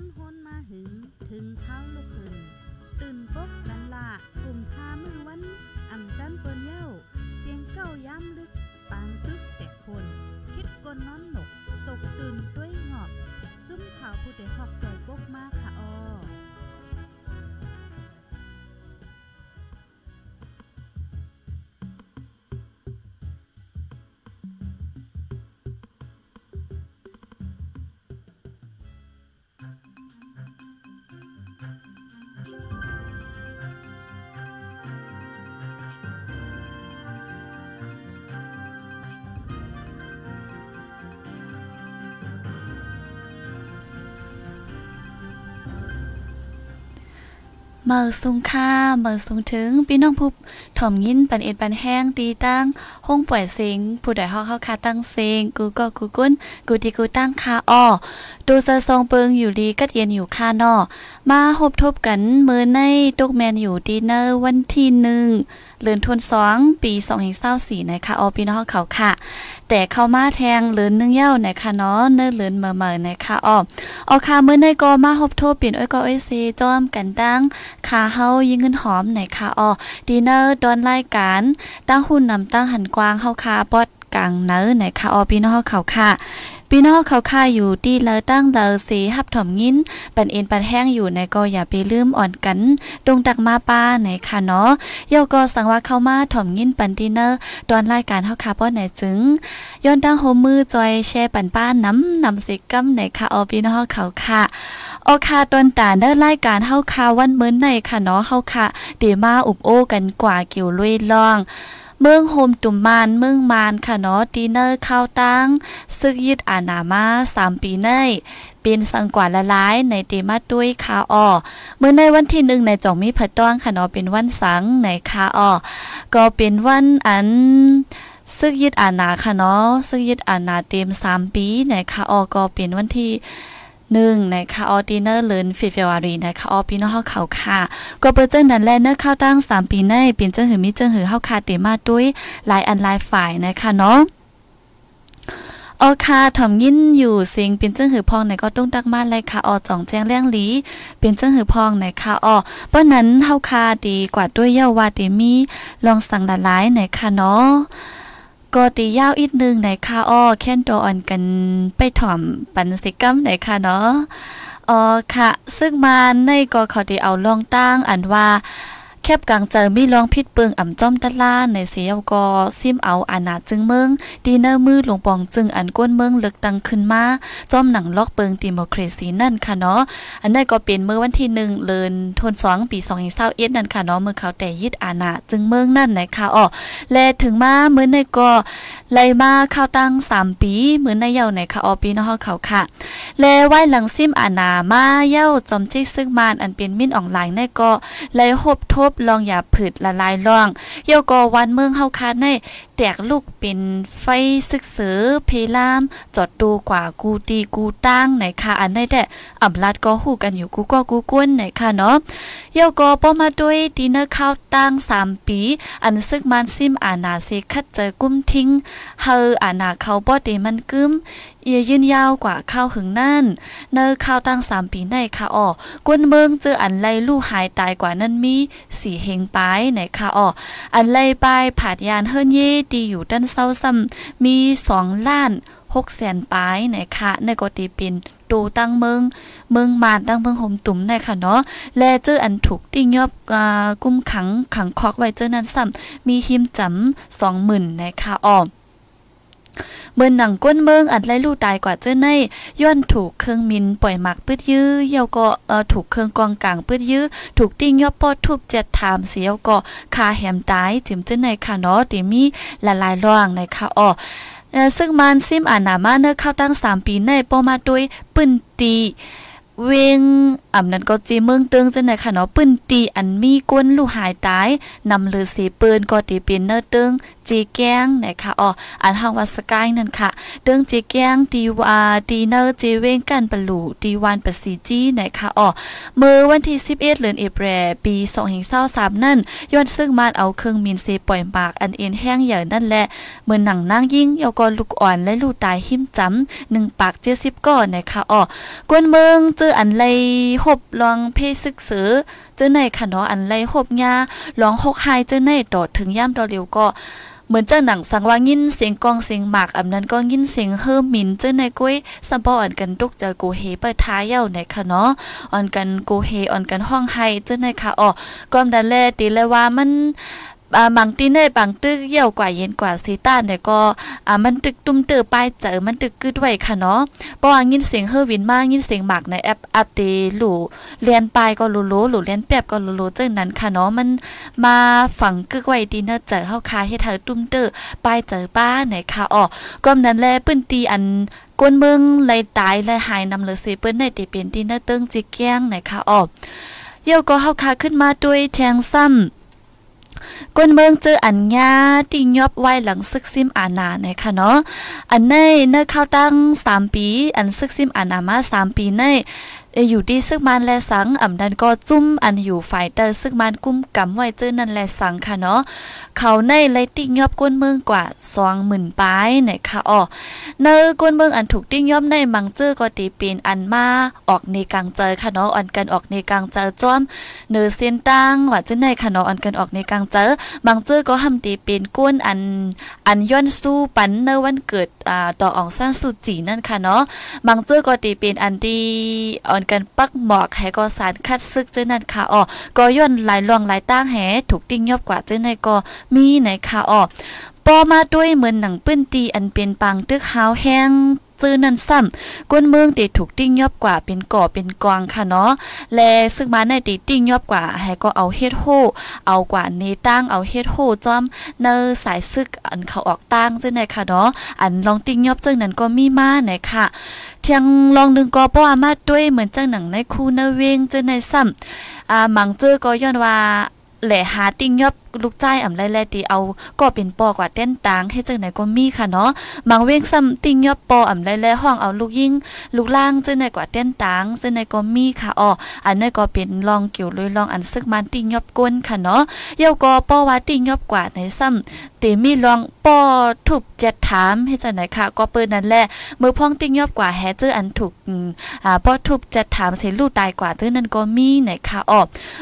อนฮนมาหึง ถึงเท้าลูกขึ้น ตื่นปกกันละกลุ่มทามือวันอ่ำจันเปิ้นเย้า เสียงเก้าย้ำลึก ปางตึกแต่คน คิดกนน้อนหนก ตกตื่นด้วยหงอบ จุ้มข่าวผู้เด็กหอกใจปกมากค่ะออ เมาสุงค่าเมาสุงถึงพี่น้องผู้ถ่อมยินปันเอ็ดปันแห้งตีตั้งห้องป่วยเสียงผู้ใดฮอกเข้าคาตั้งเสียงกูก็กูกุ้นกูตีกูตั้งคาอ้อ ดูเซอซองเปิงอยู่ดีก็เย็นอยู่ค่านอมาหบทบกันมือในตุกแมนอยู่ดีเนอร์วันที่หนึ่งเลือนทวนสองปีสองเศร้าสี่นะคะออพี่น้องเขาค่ะ แต่เข้ามาแทงเลือนนึ่งเย้านะคะเนาะเนื้อเลือนเมื่อเมื่อนะคะออออค่ะมือในก็มาหบทบเปลี่ยนอ้อยก็อ้อยเซจอมกันตั้งคาเฮายิงเงินหอมไหนคะออดีเนอร์ดอนรายการตั้งหุ้นนำตั้งหันกวางเฮาคาปอดกลางเนื้อไหนคะออพี่น้องเขาค่ะ พี่น้องเขาค่าอยู่ที่เลอตั้งเลอสีหับถมยินปันเอ็นปันแห้งอยู่ในก็อย่าไปลืมอ่อนกันดงตักมาป้าไหนค่ะเนาะเยาก็สังว่าเข้ามาถมยินปันดินเนอร์ตอนรายการเฮาคาป้อไหนจึงย้อนตั้งโฮมมือจอยแช่ปันป้าน้ำนำสิกัมไหนค่ะออพี่น้องเขาค่ะโอคาตอนตาเด้อรายการเฮาคาวันเมื้อในค่ะเนาะเฮาค่ะเดมาอุบโอกันกว่าเกี่ยวลุยล่อง เมืองโฮมตุ่มมานเมืองมานค่ะเนาะดีเนอร์ข้าวตั้งซึกยึดอานามา3ปีในเป็นสังกว่าละลายในเตมาด้วยคาออเมื่อในวันที่หนึ่งในจองมีผัดต้องค่ะเนาะเป็นวันสังในคาออก็เป็นวันอันซึกยึดอานาค่ะเนาะซึกยึดอานาเต็ม3ปีในคาออก็เป็นวันที่ หนึ่งนะคะออดิเนอร์เลินฟิเฟวารีนะคะออพี่น้องเฮาเขาค่ะก็เปิดเจ้งนั้นแลเนอร์เข้าตั้ง3ปีในป็นเจ้งหือมีเจ้งหือเฮาคาเตมาด้วยหลายอันหลายฝ่ายนะคะเนาะออคาถ่อมยินอยู่สียงเป็นเจ้าหือพองไหนก็ต้องตักมาเลยค่ะออจ่องแจ้งแรงหลีเป็นเจ้าหือพองไหนค่ะออเพราะนั้นเฮาคาดีกว่าด้วยเยาวาติมีลองสั่งละลายไหนค่ะเนาะ ก็ตียาวอีกนึงในค่ะอ้อแค่นตัวอ่อนกันไปถ่อมปันสิกัมไหนค่ะเนาะอ๋อค่ะ ซึ่งมาในก็เขาได้เอาลองตั้งอันว่า แคบกลางเจอมีลองพิดเปิงอ่ำจ้อมตะล่าในเสียวกอซิมเอาอานาจึงเมืองดีเนอร์มือหลวงปองจึงอันก้นเมืองเลือกตั้งขึ้นมาจ้อมหนังล็อกเปิงดิโมครซีนั่นค่ะเนาะอันนั้นก็เป็นเมื่อวันที่หนึ่งเลือนทนสองปีสองเศร้าเอ็ดนั่นค่ะเนาะเมื่อเขาแต่ยึดอานาจึงเมืองนั่นนะคะอ๋อและถึงมาเมื่อในก็ ไล่มาเข้าตั้งสามปีเหมือนในเย้าในค่ะอ๋อปีนาะเขาค่ะ แลไว้หลังซิมอานามาเย้าจอมจิซึ่งมานอันเป็นมิ้นออนไลน์ในก็เลยหบทบลองอย่าผืดละลายล่องเยาก็วันเมืองเฮาคาในแตกลูกเป็นไฟซึกเสือเพลามจอดดูกว่ากูตีกูตั้งไหนค่ะอันได้แต่อำลาดก็ฮู้กันอยู่กูก็กูก้นไหนค่ะเนาะเยาก็ป้อมาด้วยดินเนอร์ข้าวตั้ง3ปี อันซึกมันซิมอานาเซคัดเจอกุ้มทิ้งเฮออานาเขาบ่ได้มันกึมเอียยืนยาวกว่าข้าวหึงนั่น เนอข้าวตั้งสามปีในค่ะออกวนเมืองเจออันไลลู่หายตายกว่านั้นมีสีเฮงปลายในค่ะอออันไล่ปลายผาดยานเฮิรนเย่ดีอยู่ด้านเศร้าซ้ำมีสองล้านหกแสนปลายในค่ะในกตีปินตูตั้งเมืองเมืองมานตั้งเมืองหมตุ่มในค่ะเนาะและเจออันถูกติ้งยอบกุ้มขังขังคอกไว้เจอนั้นซ้ำมีหิมจำสองหมื่นในค่ะออ เมื่อหนังก้นเมืองอัดไล่ลู่ตายกว่าเจ้าในย้อนถูกเครื่องมินปล่อยหมักปื้ดยื้อเยาก็เอ่อถูกเครื่องกองกลางปื้ดยื้อถูกติ้งยอบปอดทุบเจ็ดถามเสียวก็คาแหมตายจิมเจ้าในค่ะเนาะติมีละลายร่างในค่ะอ้อซึ่งมันซิมอ่านหนามาเนอเข้าตั้ง 3 ปีในปอมาด้วยปืนตีเวงอำนั้นก็จีเมืองเติงจังไหนค่ะเนาะปืนตีอันมีก้นลูกหายตายนำเลือสีปืนก็ตีเป็นเนอเติง จีแก้งนะคะอ๋ออันห้างวัสกายนั่นค่ะเดิงจีแก้งดีวาดีเนอร์จีเวงกันปลูดีวันปสีจีนะคะอ๋อเมื่อวันที่ 11เดือนเอพรปี2023นั่นย้อนซึ่งมาเอาเครื่องมินเซปล่อยปากอันเอ็นแห้งใหญ่นั่นแหละเหมือนหนังนางยิ่งเยาก็ลูกอ่อนและลูกตายหิมจำหนึ่งปากเจ็ดสิบก้อนนะคะอ๋อกวนเมืองเจออันไรหบลองเพศึกเสือเจอในค่ะนาะอันไรหบยาลองหกไฮเจอในตอดถึงย่ำตอเร็วก็ เหมือนเจ้าหนังสังว่ายินเสียงกองเสียงหมากอำนั้นก็ยินเสียงเฮิมมินเจ้าในกุ้ยสัมปออ่อนกันตุกเจอกูเฮเปิดท้ายเย้าในค่ะเนาะอ่อนกันกูเฮอ่อนกันห้องไฮเจ้าในค่ะอ๋อก้อมดันแลตีเลยว่ามัน บางตีเน่บางตึกเยี่ยวกว่าเย็นกว่าซีต้าเนี่ยก็อ่ามันตึกตุ้มเตอปลายเจอมันตึกกึดไว้ค่ะเนาะเพราะว่ายินเสียงเฮอวินมากยินเสียงหมากในแอปอัปเดหลู่เรียนปลายก็รู้รู้หลู่เรียนแป๊บก็รู้รู้จังนั้นค่ะเนาะมันมาฝังกึกไว้ดีเนอเจอเฮาคาเฮ็ดเธอตุ้มเตอปลายเจอป้าไหนค่ะอ๋อก็นั้นแลปื้นตีอันกวนเมืองเลยตายเลยหายนำเลยเสเปิ้นได้ติเป็นดีเนอเติ้งจิแก้งไหนค่ะอ๋อเยี่ยวก็เฮาคาขึ้นมาด้วยแทงซ้ำ กวนเมืองเจออันญาติยอบไว้หลังซึกซิมอาณานะคะเนาะอันในเนื้อข้าวตั้งสามปี อันซึกซิมอาณามาสามปีในอยู่ที่ซึกมันและสังอ่ำดันก็จุ้มอันอยู่ฝ่ายเตอร์ซึกมันกุ้มกำไว้เจอนั่นแหละสังค่ะเนาะ เขาในไลติ้งยอบก้นเมืองกว่าสองหมื่นปลายไหนค่ะอ๋อเนอก้นเมืองอันถูกติ้งย่อมในมังเจอก็ตีป็นอันมาออกในกลางเจอค่ะเนาะอันกันออกในกลางเจอจ้อมเนอเส้นตั้งว่าจะในค่ะเนาะอันกันออกในกลางเจอมังเจอก็ทำตีป็นก้นอันอันย้อนสู้ปันเนอวันเกิดอ่าต่ออองซ่านสุจีนั่นค่ะเนาะมังเจอก็ตีป็นอันดีอ่อนกันปักหมอกให้ก็สารคัดซึกเจ้านั่นค่ะอ๋อก็ย่นหลายลองหลายตั้งแหถูกติ้งยอบกว่าเจ้าในก็มีไหนค่ะอ๋อปอมาด้วยเหมือนหนังปื้นตีอันเป็นปังตึกหาวแห้งซื้อนั่นซ้ำกวนเมืองติถูกติ้งยอบกว่าเป็นก่อเป็นกองค่ะเนาะและซึ่งมาในติติ้งยอบกว่าให้ก็เอาเฮ็ดโฮเอากว่าเนตั้งเอาเฮ็ดโฮจอมเนอสายซึกอันเขาออกตั้งจังได๋ค่ะเนาะอันลองติ้งยอบจังนั้นก็มีมาไหนค่ะเทียงลองนึงก็ป้อมาด้วยเหมือนจังหนังในคูเนเวงจังในซ้ำอ่าหมังเจอก็ย้อนว่าแหล่หาติ้งยอบลูกใจอ่ำไล่ๆตีเอาก็เป็นปอกว่าเต้นตางให้จังไหนก็มีค่ะเนาะมังเว้งซ้ำติ้งยอบปออ่ำไล่ๆห้องเอาลูกยิ่งลูกล่างจังไหนกว่าเต้นตางจังไหนก็มีค่ะอ๋ออันนั้นก็เป็นลองเกี่ยวเลยลองอันซึกมันติ้งยอบก้นค่ะเนาะเยาก็ปอว่าติ้งยอบกว่าในซ้ำตีมีลองปอถูกเจ็ดถามให้จังไหนค่ะ ก็เปิ้นนั่นแหละมือพ่องติ้งยอบกว่าแฮเจออันถูกอ่าปอถูกเจ็ดถามเสลูกตายกว่าเจอนั่นก็มีไหนค่ะอ๋อ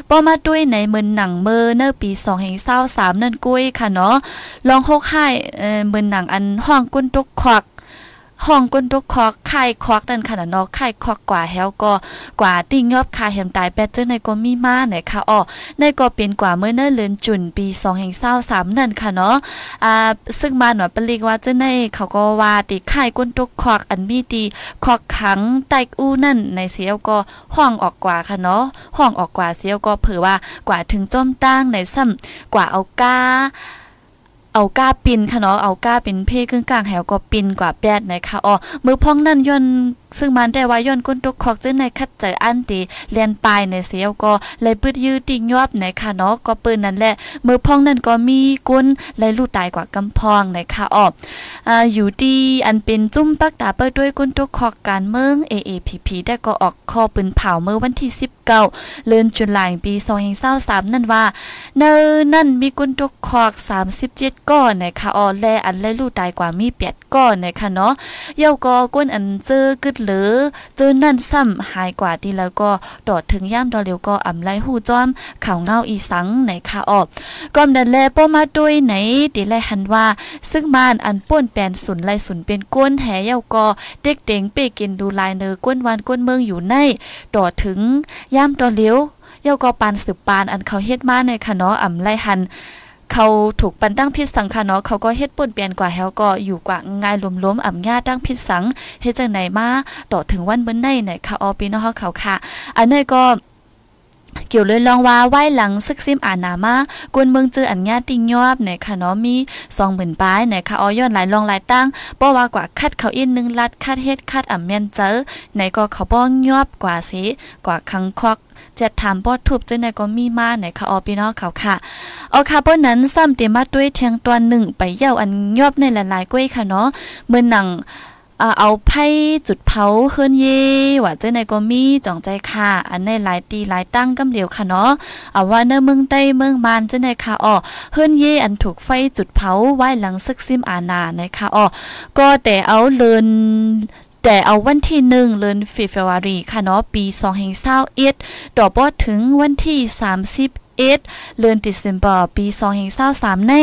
ปอมาด้วยในเมืองหนังเมอเนอปี2 0 2 3นั่นกุ้ยค่ะเนาะลองหกให้เออเหมือนหนังอันห้องกุ้นตุกควัก ห้องก้นตุกคอกไข่ควักนั่นค่ะเนาะไข่ควักกว่าแฮวก็กว่าติ้งยอบคาแฮมตายแปดเจอในก็มีมาไหนค่ะอ๋อในก็เป็นกว่าเมื่อเนิ่นเลือนจุนปี2023นั่นค่ะเนาะอ่าซึ่งมาหน่อยปลีกว่าเจ้าในเขาก็ว่าติไข่ก้นตุกควักอันมีตีควักขังไตอู้นั่นในเสียวก็ห้องออกกว่าค่ะเนาะห้องออกกว่าเสียวก็เผื่อว่ากว่าถึงจอมตั้งในซ้ำกว่าเอาก้า เอาก้าปินค่ะเนาะเอาก้าเป็นเพ่กึ่งกลางแหวก็ปินกว่าแปดนะคะอ๋อมือพ้องนั่นย่นซึ่งมันได้ว่าย่นก้นตุกคอกจึงในคัดใจอันตีเลียนปลายในเสียวก็เลยปืดยื้อติงยอบในค่ะเนาะก็ปืนนั่นแหละมือพองนั่นก็มีก้นเลยลู่ตายกว่ากำพองในค่ะอ๋ออ่าอยู่ดีอันเป็นจุ้มปักตาเปิดด้วยก้นตุกคอกการเมือง AAPP ได้ก็ออกข้อปืนเผาเมื่อวันที่ 19เดือนจุลายปี2023นั่นว่าเนนั่นมีก้นตุกคอก 37 ก้อนในะคะออแลอันเลยลู่ตายกว่ามี8ก้อนในะคะเนาะเย้าก็ก้นอันเจอกึดหรือเจอนั่นซ้ำหายกว่าดีแล้วก็ดอดถึงย่ามดอเร็วก็อ่ำไลหูจ้อมข่าวเงาอีสังไหนค่ะออกก้อมดันแลป้อมาด้วยไหนดีไลหันว่า ซึ่งมานอันป้นแปนสุนไลสุนเป็นก้นแหเยาก็เด็กเต็งเปกินดูลายเนอก้นวันก้นเมืองอยู่ในดอดถึงย่ามดอเร็วเยาก็ปานสืบปานอันเขาเฮ็ดมาในคะเนาะอ่ำไลหัน เขาถูกปันตั้งพิษสังค่ะเนาะเขาก็เฮ็ดป่นเปลี่ยนกว่าเฮาก็อยู่กว่าง่ายล้มๆอ่ำญาตั้งพิษสังเฮ็ดจังไหนมาต่อถึงวันเบิ่นในไหนค่ะออปีเนาะเขาค่ะ อันนี้ก็เกี่ยวเลยลองว่าไหว้หลังซึกซิมอ่านนามากวนเมืองเจออันญาติงยอบในค่ะเนาะมี20,000ปลายในค่ะออย้อนหลายลองหลายตั้งเพราะว่ากว่าคัดเขาอีกนึงลัดคัดเฮ็ดคัดอ่ำแม่นเจอในก็เขาป้องยอบกว่าสิกว่าคังคอก จะถามบ่ทุบเจังได๋ก็มีมาไหนค่ะออพี่น้องเขาค่ะ เอาค่ะเปิ้นนั้นซ้ำเตมาด้วยเทียงตัวหนึ่งไปเย่าอันยอบในหลายๆกล้วยค่ะเนาะเมื่อหนังเอาไพ่จุดเผาเฮือนเย่ว่าเจ้าในก็มีจ่องใจค่ะ อันในหลายตีหลายตั้งกำเหลียวค่ะเนาะเอาว่าเนื้อเมืองใต้เมืองมานเจ้าในค่ะอ๋อเฮือนเย่อันถูกไฟจุดเผาไว้หลังซึกซิมอานานะคะอ๋อก็แต่เอาเลิน แต่เอาวันที่หนึ่งเดือนฟิฟวารีค่ะเนาะปี2องแห่งเศร้าเอ็ดดอกบอถึงวันที่30เอ็ดเดือนตุลาคมปี2แห่งเศร้าสามใน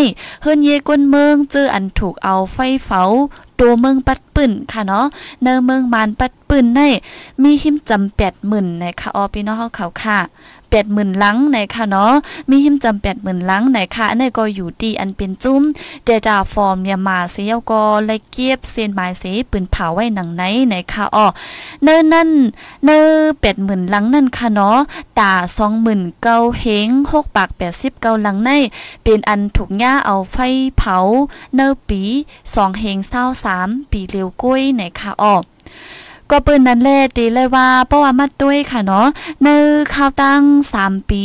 เฮือนเยกวนเมืองเจออันถูกเอาไฟเผาตัวเมืองปัดปืนค่ะเนาะเนอเมืองมานปัดปืนในมีหิมจำแปดหมื่นในะคะออพี่น้องเขาค่ะ แปดหมื่นลังในค่ะเนาะมีหิมจำแปดหมื่นลังในค่ะในก็อยู่ดีอันเป็นจุ้มเดจาฟอร์มยามาเสียก็เลยเก็บเส้นหมายเสีปืนเผาไว้หนังไหนในค่ะอ๋อเนินนั่นเนอแปดหมื่นลังนั่นค่ะเนาะตาสองหมื่นเก้าเฮงหกปากแปดสิบเก้าลังใน เป็นอันถูกย่าเอาไฟเผา เนอปีสองเฮงเศร้าสามปีเร็วกุ้ยในค่ะอ๋อ ก็ปืนนั้นแลตีเลยว่าเพราะว่ามาด้วยค่ะเนาะในข้าวตั้ง3 ปี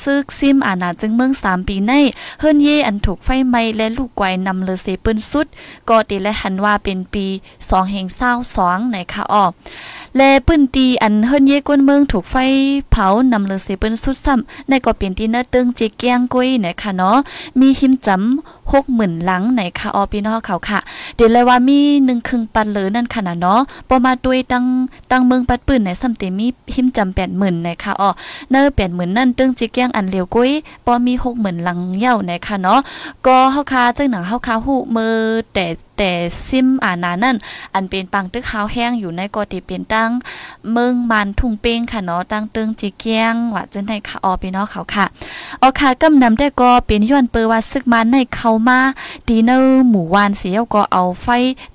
ซึกซิมอาณาจึงเมือง 3 ปีในเฮิรนเยอันถูกไฟไหม้และลูกไกวนำเลเซปืนสุด ก็ตีและหันว่าเป็นปี2แห่ง22ในค่ะออกและปืนตีอันเฮิรนเยกวนเมืองถูกไฟเผานำเลเซปืนสุดซ้ำในก็เป็นที่น่าตึงเจเกียงกุ้ยในค่ะเนาะมีหิมจำ หกหมื่นหลังในค่ะออพี่น้องเขาค่ะ เดี๋ยวเลยว่ามีหนึ่งครึ่งปันเลยนั่นค่ะนะเนาะปอมาด้วยตั้งตั้งเมืองปัดปืนในซัมเตมีหิมจำแปดหมื่นในค่ะออเนอแปดหมื่นนั่นตึงจิกย่งอันเลียวกุ้ยปอมีหกหมื่นหลังเย่าในค่ะเนาะก็เฮาคาจังหนังเฮาคาหูมือแต่แต่ซิมอานานั่น อันเป็นปังตึกขาวแห้งอยู่ในกอติเป็นตั้งเมืองมันทุ่งเป้งค่ะเนาะตั้งตึงจิเกียงว่าจังได๋ค่ะออพี่น้องเขาค่ะออค่ะกำนำได้ก็เป็นย้อนเปอว่าซึกมันในเขามาดีเนอร์หมู่วานเสียก็เอาไฟ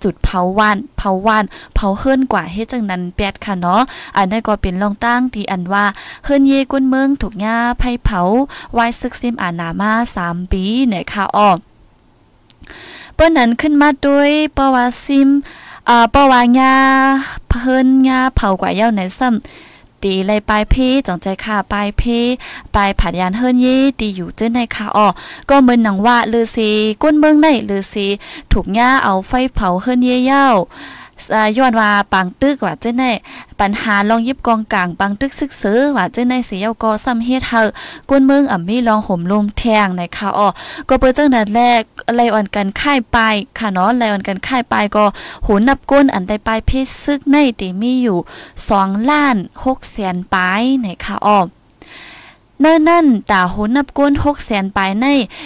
จุดเผาวานเผาวานเผาเฮิรนกว่าเฮ็ดจังนั้นแปดค่ะเนาะอันนั้นก็เป็นลองตั้งที่อันว่าเฮิรนเยกุนเมืองถูกหญ้าไผเผาไว้ซึกซิมอานามา3ปีเนี่ยค่ะอ้อเปิ้นนั้นขึ้นมาด้วยปวาซิมอ่าปวาญาเพิ่นญาเผากว่าเย้าในซ้ำ ตีเลยปลายเพจองใจค่ะปลายเพปลายผัดยานเฮิรนเย่ตีอยู่เจ้นในค่ะอ๋อก็เหมือนหนังว่าลือซีก้นเมืองในลือซีถูกย่าเอาไฟเผาเฮิรนเย่เย้า ย้อนว่าปังตึกว่าเจ้าในปัญหาลองยิบกองกลางปังตึกซึกซื้อว่าเจ้าในเสียก็ซ้ำเฮ็ดเฮากวนเมืองอ่ำมีลองห่มลมแทงในค่ะอ๋อก็เปิดจังนั้นแรกไลอ่อนกันค่ายปค่ะเนาะไลอ่อนกันค่ายปก็โหนับก้นอันใดปลายเพศซึกในติมีอยู่2ล้าน6แสนปลายในค่ะอ๋อ เนิ่นนั่นตาหุนนับก้นหกแสนปลายใน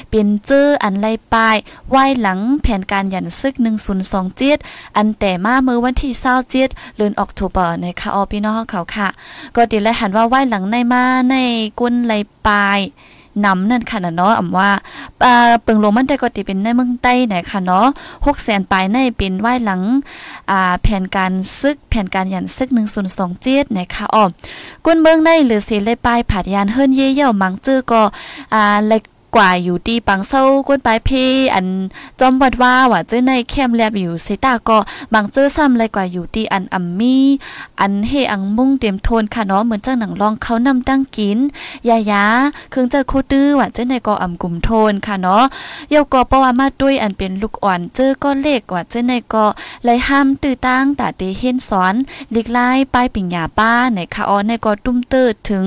เป็นเจออันไลปลายไหวหลังแผนการหยันซึกหนึ่งศูนย์สองเจ็ดอันแต่มาเมื่อวันที่เศร้าเจ็ดเลือนออกถูเปอร์ในคาออพี่น้องเขาค่ะ ก็ดีและหันว่าไหวหลังในมาในก้นไลปลาย นำนั่นค่ะเนาะอำว่าเปิงลงมันได้ก็ติเป็นในเมืองใต้ไหนค่ะเนาะ6แสนปลายในเป็นไหว้หลังอ่าแผนการซึกแผนการยันซึกหนึ่งศูนะคะอ้อมกวนเมืองในหรือเสิเลยปลายผาดยานเฮิรนเย่เย่ามังจื้อก็อ่าเล็ก กว่าอยู่ที่ปังเศร้าก้นปลายเพอันจอมวัดว่าว่าเจ้าในแคมแลบอยู่เซตาก็บางเจอซ้ำเลยกว่าอยู่ที่อันอัมมี่อันเฮอังมุ่งเตรียมโทนค่ะเนาะเหมือนจังหนังลองเขานำตั้งกินยายาเครื่องเจอโคตื้อว่าเจ้าในก็อ่ำกลุ่มโทนค่ะเนาะเยาก็เพราะว่ามาด้วยอันเป็นลูกอ่อนเจอก็เล็กว่าเจ้าในก็เลยห้ามตื้อตั้งตาเตเห็นสอนลิกไล่ป้ายปิ่งยาป้าในค่ะอ๋อในก็ตุ้มเติดถึง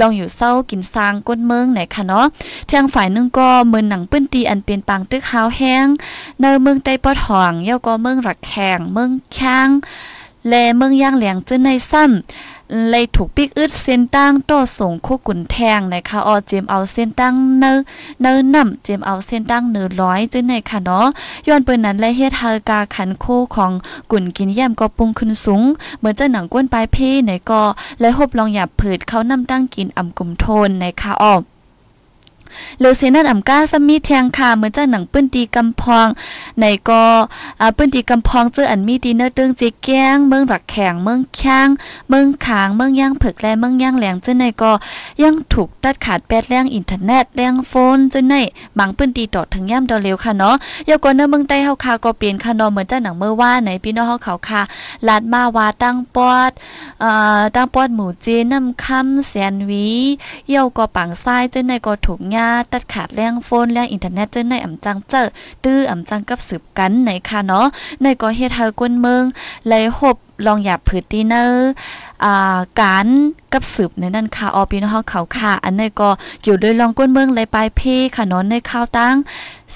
ลองอยู่เศร้ากินซางก้นเมืองไหนค่ะเนาะทางฝ่ายนึงก็เมือหนังปื้นตีอันเป็นปางตึกขาวแห้งในเมืองใต้ปอดหองเย่าก็เมืองรักแข่งเมืองค้าง และเมืองย่างเหลียงจื้อในซ้ำเลยถูกปิกอึดเส้นตั้งโตส่งคู่กุนแทงนะคะออเจมเอาเส้นตั้งเนอเนอนำเจมเอาเส้นตั้งเนือร้อยจื้อในค่ะเนาะย้อนเปิ้นนั้นและเฮ็ดฮากาขันคู่ของกุนกินแย้มก็ปุงขึ้นสูง เหมือนจะหนังก้นปลายเพในก็และหบลองหยับผืดเขานำตั้งกินอ่ำกลุ่มโทนในค่ะออ หรือเสนั่นอ่ำก้าสมีแทงค่ะเหมือนจะหนังปื้นตีกำพอง ในก็อ่าปื้นตีกำพองเจออันมีดีเนอร์ตึงจีแก้งเมืองหลักแข็งเมืองค้งเมืองขางเมืองย่างเผือกแลเมืองย่างแหลงเจ้าในก็ยังถูกตัดขาดแปดแรงอินเทอร์เน็ตแรงโฟนเจ้าในบางปื้นตีต่อถึงย่ำดอเร็วค่ะเนาะยกว่าเนื้อเมืองใต้เฮาค่ะก็เปลี่ยนค่ะเนาะเหมือนจะหนังเมื่อว่าในพี่น้องเฮาเขาค่ะลาดมาว่าตั้งปอดเอ่อตั้งปอดหมู่จีน้ำคำแสนวีเยี่ยวก็ปังซ้ายเจ้าในก็ถูกญาตัดขาดแรงโฟนแรงอินเทอร์เน็ตเจ้าในอ่ำจังเจอตื้ออ่ำจังกับสืบกันไหนค่ะเนาะในก็เฮ็ดให้กวนเมืองเลยหบ ลองหยาบผืดดีเนอร์การกับสืบในนั่นค่ะออปีน้องเขาค่ะ อันนี้ก็อยู่โดยลองก้นเมืองเลยปลายเพค่ะนาะในข้าวตั้ง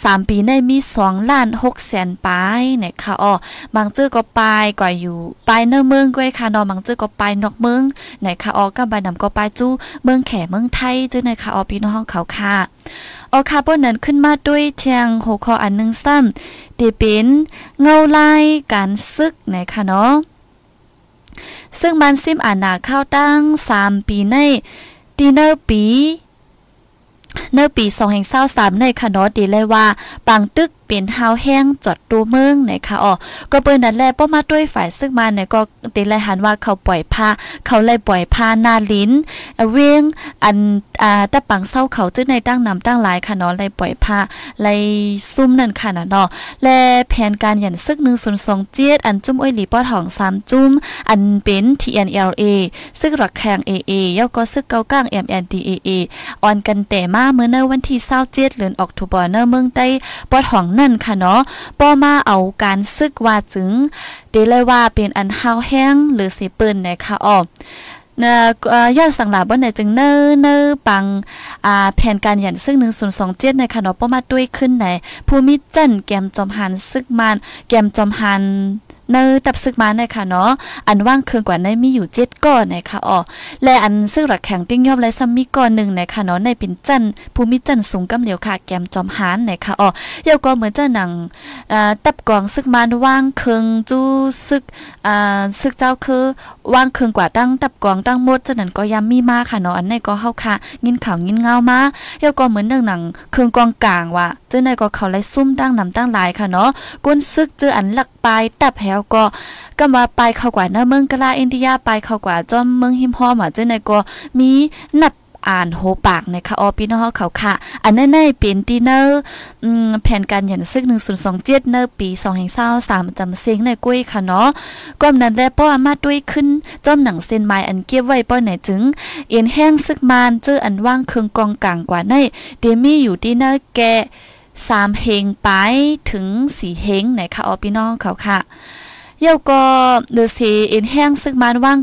สามปีในมีสองล้านหกแสนปลายเนี่ยค่ะอ๋อบางจื้อก็ปลายกว่าอยู่ปลายเนื้อเมืองก้วยค่ะนาะบางจื้อก็ปลายนอกเมืองไหนค่ะอ๋อกับใบนำก็ปลายจู้เมืองแขเมืองไทยจื้อในค่ะอ๋อปีน้องเขาค่ะออคาร์บอนนั้นขึ้นมาด้วยเชียงหัวคออันหนึงซ้ำตีเป็นเงาลายการซึกไหนค่ะเนาะ ซึ่งมันซิมอานาเข้าตั้ง 3 ปีในดีเนอร์ปีเนอปี2แห่งเศร้าสามในคณะเนาะดีเลยว่า ปังตึก เป็นเฮาแห้งจอดตัวเมืองไหนค่ะอ๋อก็เปิ้นนั่นแลป้อมาด้วยฝ่ายซึ่งมาเนี่ยก็ดีเลยหันว่าเขาปล่อยผ้าเขาเลยปล่อยผ้าหน้าลิ้นเวียงอันอ่าตะปังเศร้าเขาจึงในตั้งนำตั้งหลายค่ะเนาะเลยปล่อยผ้าเลยซุ่มนั่นค่ะนะเนาะและแผนการหยันซึก102เจียดอันจุ้มอ้อยหลีป้อทอง3จุ้มอันเป็น TNLA ซึ่งรักแข่ง AA ย่อก็ซึกเกาก้าง MNDAA ออนกันแต่มาเมื่อในวันที่27เดือนออกตุลาเนเมืองใต้ป้อทองนั่นค่ะเนาะป้อมาเอาการซึกว่าจึงเดเลยว่าเป็นอันฮาวแห้งหรือสิปืนนะคะออนะยอดสังหลาบ่ไหนจึงเนอเนอปังอ่าแผนการหยันซึ่ง1027ในค่ะเนาะป้อมาด้วยขึ้นไหนภูมิจันแกมจอมหันซึกมานแกมจอมหัน เนอตับซึกมาในค่ะเนาะอันว่างเคืองกว่าในมีอยู่7ก้อนนะคะอ๋อและอันซึ่งหลักแข็งติ้งยอบและซัมมีก้อนหนึ่งนะคะเนาะในเป็นจันภูมิจันสูงกำเหลียวค่ะแกมจอมหานนะคะอ๋อเยาก็เหมือนจะหนังอ่าตับกองซึกมานว่างเคืองจู้ซึกอ่าซึกเจ้าคือว่างเคืองกว่าตั้งตับกองตั้งหมดฉะนั้นก็ยามมีมาค่ะเนาะอันในก็เฮาค่ะยินข่าวยินเงามาเยาก็เหมือนเรื่องหนังเคืองกองกลางว่าเจ้าในก็เขาไล่ซุ่มตั้งนำตั้งหลายค่ะเนาะก้นซึกเจออันหลักปลายตับแหวก็ก็มาไปเข้ากว่าเนเมืองกะลาอินเดียไปเข้ากว่าจอมเมืองหิมฮอมอะเจ้าในก็มีนับอ่านโหปากนะคะออพี่น้องเขาค่ะ อันนั้นในเป็นดีเนอร์แผนการหยันซึก1027เนอปี2023จำเซ็งในกุ้ยค่ะเนาะก็นั้นแลป้อมาด้วยขึ้นจอมหนังเส้นไม้อันเก็บไว้ป้อไหนจึง เอ็นแห้งซึกมานเจออันว่างเคืองกองกลางกว่าในเดมี่อยู่ดีเนอร์แกสามเฮงไปถึงสี่เฮงไหนคะออพี่น้องเขาค่ะ เย่าก็เดือสีเอ็นแห้งซึกมานว่าง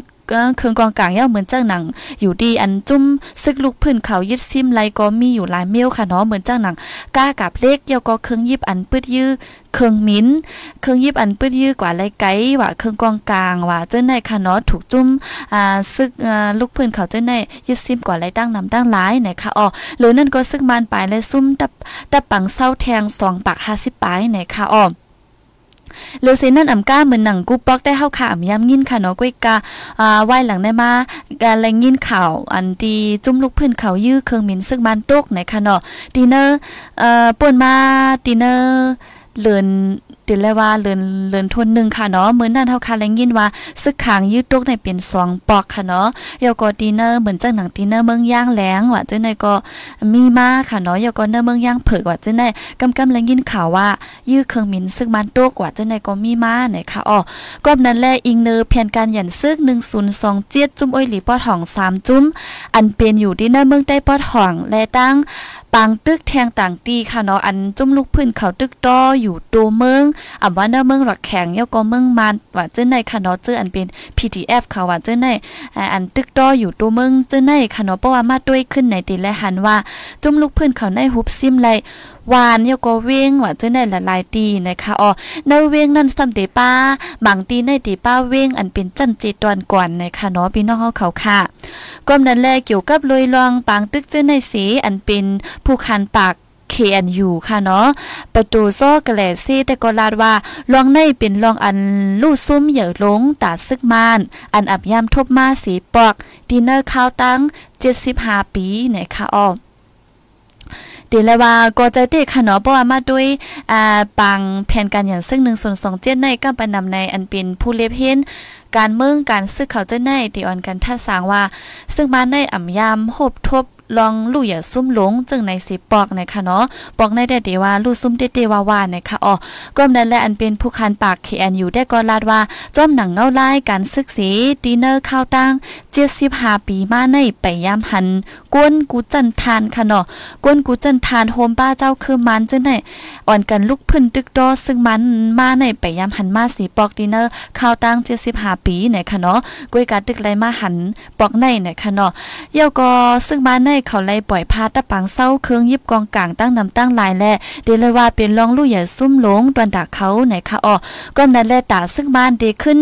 เครื่องกองกลางเย่าเหมือนเจ้าหนัง อยู่ดีอันจุ้มซึกลูกพื้นเขายึดซิมไรก็มีอยู่หลายเมียวค่ะเนาะเหมือนเจ้าหนังก้ากับเล็กเย่าก็เครื่องยิบอันปืดยื้อเครื่องมิ้น เครื่องยิบอันปืดยื้อกว่าไรไกว่าเครื่องกองกลางว่าเจ้าในค่ะเนาะถูกจุ้มอ่าซึกลูกพื้นเขาเจ้าในยึดซิมกว่าไรตั้งนำตั้งหลายไหนค่ะอ๋อหรือนั่นก็ซึกมันปลายและซุ่มตับตับปังเศร้าแทงสองปาก50ปลายไหนค่ะอ๋อ หรือสินั่นอ่ำก้าเหมือนหนังกูปอกได้เฮาข่าวย้ำยินค่ะเนาะก้อยกาอ่าไหวหลังได้มาการแรงยินข่าวอันดีจุ่มลูกพื้นเขายื้อเครื่องมินซึ่งบ้านตกไหนค่ะเนาะดีเนอร์เอ่อป่วนมาดีเนอร์เลือน ติเลยว่าเลือนเลือนทนหนึ่งค่ะเนาะเหมือนนั่นเฮาค่ะแรงยินว่าซึกขางยืดตกในเป็นสองปอกค่ะเนาะยอก็ดีเนอร์เหมือนจังหนังดีเนอร์เมืองย่างแหลงว่าจังได๋ก็มีมาค่ะเนาะยอก็เนอร์เมืองย่างเผยว่าจังได๋กำกำแรงยินข่าวว่า ยื้อเครื่องมินซึ่งมันตกว่าจังได๋ก็มีมาไหนค่ะอ๋อก็นั้นแลอิงเนอร์แผนการหยันซึก1027จุ่มอ้อยหลีปอทอง3จุ่มอันเป็นอยู่ดีเนอร์เมืองใต้ปอทองและตั้ง ปังตึกแทงต่างตีค่ะเนาะอันจุ่มลูกพื้นเขาตึกต้ออยู่ตัวเมืองอ่าว่าเนเมืองหลักแข็งเยาก็เมืองมันว่าเจ้าในค่ะเนาะเจ้าอันเป็น PDF ค่ะว่าเจ้าในอันตึกต้ออยู่ตัวเมืองเจ้าในค่ะเนาะเพราะว่ามาด้วยขึ้นในตีและหันว่าจุ่มลูกพื้นเขาในฮุบซิมไลวานเยก็เว้งว่าเจ้าในหลายๆตีนะคะอ๋อในเว้งนั่นซ้ำตีป้าบางตีในตีป้าเว้งอันเป็นจันจีตอนก่อนนะคะเนาะพี่น้องเฮาเขาค่ะก้มนั้นแลเกี่ยวกับลอยลองปางตึกเจ้าในสีอันเป็นผู้คันปาก KNU ค่ะเนาะประตูโซ่กระแลซีแต่ก็ลาดว่าลองในเป็นลองอันลู่ซุ่มเหยื่อลงตาซึกมาน อันอับยามทบมาสีปอกดินเนอร์ข้าวตั้ง75ปีไหนคะอ้อ ดีเลยว่าก็ใจเตะค่ะเนาะเพราะว่ามาด้วยอ่าปังแผนการอย่างซึ่ง1ส่วน2เจ็ดในก็ปนำในอันเป็นผู้เล็บเห็นการเมืองการซึกเขาเจะในตีออนกันท่าสางว่า ซึ่งมาในอ่ำยามหบทบลองลู่อย่าซุ่มหลงจึงในสิปอกนะคะเนาะปอกในได้เดว่าลู่ซุ่มเตๆว่าๆนะคะอ๋อก้มนั้นและอันเป็นผู้คันปาก KNU ได้ก็ลาดว่าจ้อมหนังเงาลายการศึกสีดีเนอร์ข้าวตั้ง75ปีมาในไปยามหันกวนกูจันทานค่ะเนาะกวนกูจันทานโฮมป้าเจ้าคือมันจึงได้อ่อนกันลุกพึ่นตึกดอซึ่งมันมาในไปยามหันมาสีปอกดีเนอร์ข้าวตั้ง75ปีไหนะคะเนาะกวยกาตึกไรมาหันปอกในไหนะคะเนาะเยาก็ซึ่งมาในเขาไล่ปล่อยพาตะปังเศร้าเครื่องยิบกองกลางตั้งนำตั้งลายแลเดเลยว่าเป็นรองลู่ใหญ่ซุ่มหลงตวนดักเขาไหนค่ะอ๋อก็นั้นแลตาซึ่งบ้านเดขึ้น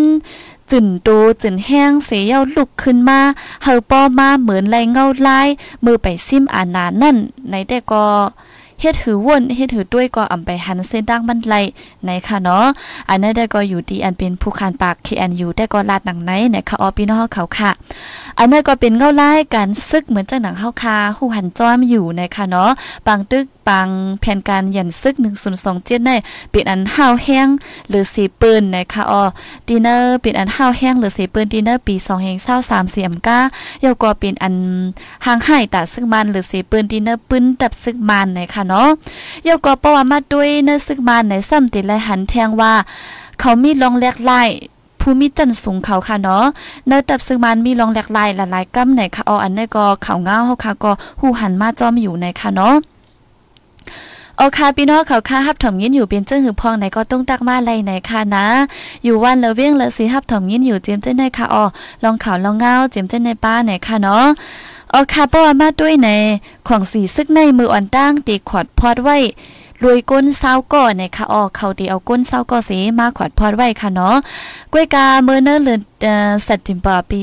จึนโตจึนแห้งเสียเย้าลุกขึ้นมาเฮาป้อมาเหมือนไรเงาลายมือไปซิมอานานั่นในแต่ก็ เฮ็ดหือว่นเฮ็ดหือด้วยก็อำไปหันเส้นดังมันไหลในค่ะเนาะอันนั้นได้ก็อยู่ดีอันเป็นผู้คานปาก KNU ได้ก็ลาดหนังไหนในค่ะออพี่น้องเขาค่ะ อันนั้นก็เป็นเงาไล่การซึกเหมือนจังหนังเฮาคาหูหันจ้อมอยู่ในค่ะเนาะปังตึกปังแผนการยันซึก1027ในเป็นอันห้าวแห้งหรือสีปืนนะคะออดีเนอร์เป็นอันห้าวแห้งหรือสีปืนดีเนอร์ปี2แห่ง23เสียมก้ายาก็เป็นอันห่างหายตาซึกมันหรือสีปืนดีเนอร์ปืนตับซึกมันนะคะเนาะยาก็ประวัติมาด้วยเนอซึกมันในซ้ำติและหันแทงว่า เขามีลองแลกไล่ผู้มีจันสูงเขาค่ะเนาะเนื้อตับซึ่งมันมีรองแหลกลายหลายๆกำไหนค่ะอออันนี้ก็เขาเงาเฮาค่ะก็หูหันมาจอมอยู่ในค่ะเนาะโอคพี่น้องเขาค่าฮับถมยินอยู่เป็นเจ้าหือพองไหนก็ต้องตักมาไรไหนค่ะนะ อยู่วันละเวียงละสีฮับถมยินอยู่เจียมเจ้าในค่ะอ๋อลองเข่าลองเงาเจียมเจ้าในป้าไหนค่ะเนาะ โอคาป้ามาด้วยในของสีซึกในมืออ่อนตั้งตีขอดพอดไว้รวยก้นเศร้าก่อนนะคะออกเขาดีเอาก้นเศร้าก่อสีมาขวดพอดไว้ค่ะเนาะกวยกาเมื่อเนิ่นเลือนเอ่อสัตติมปาปี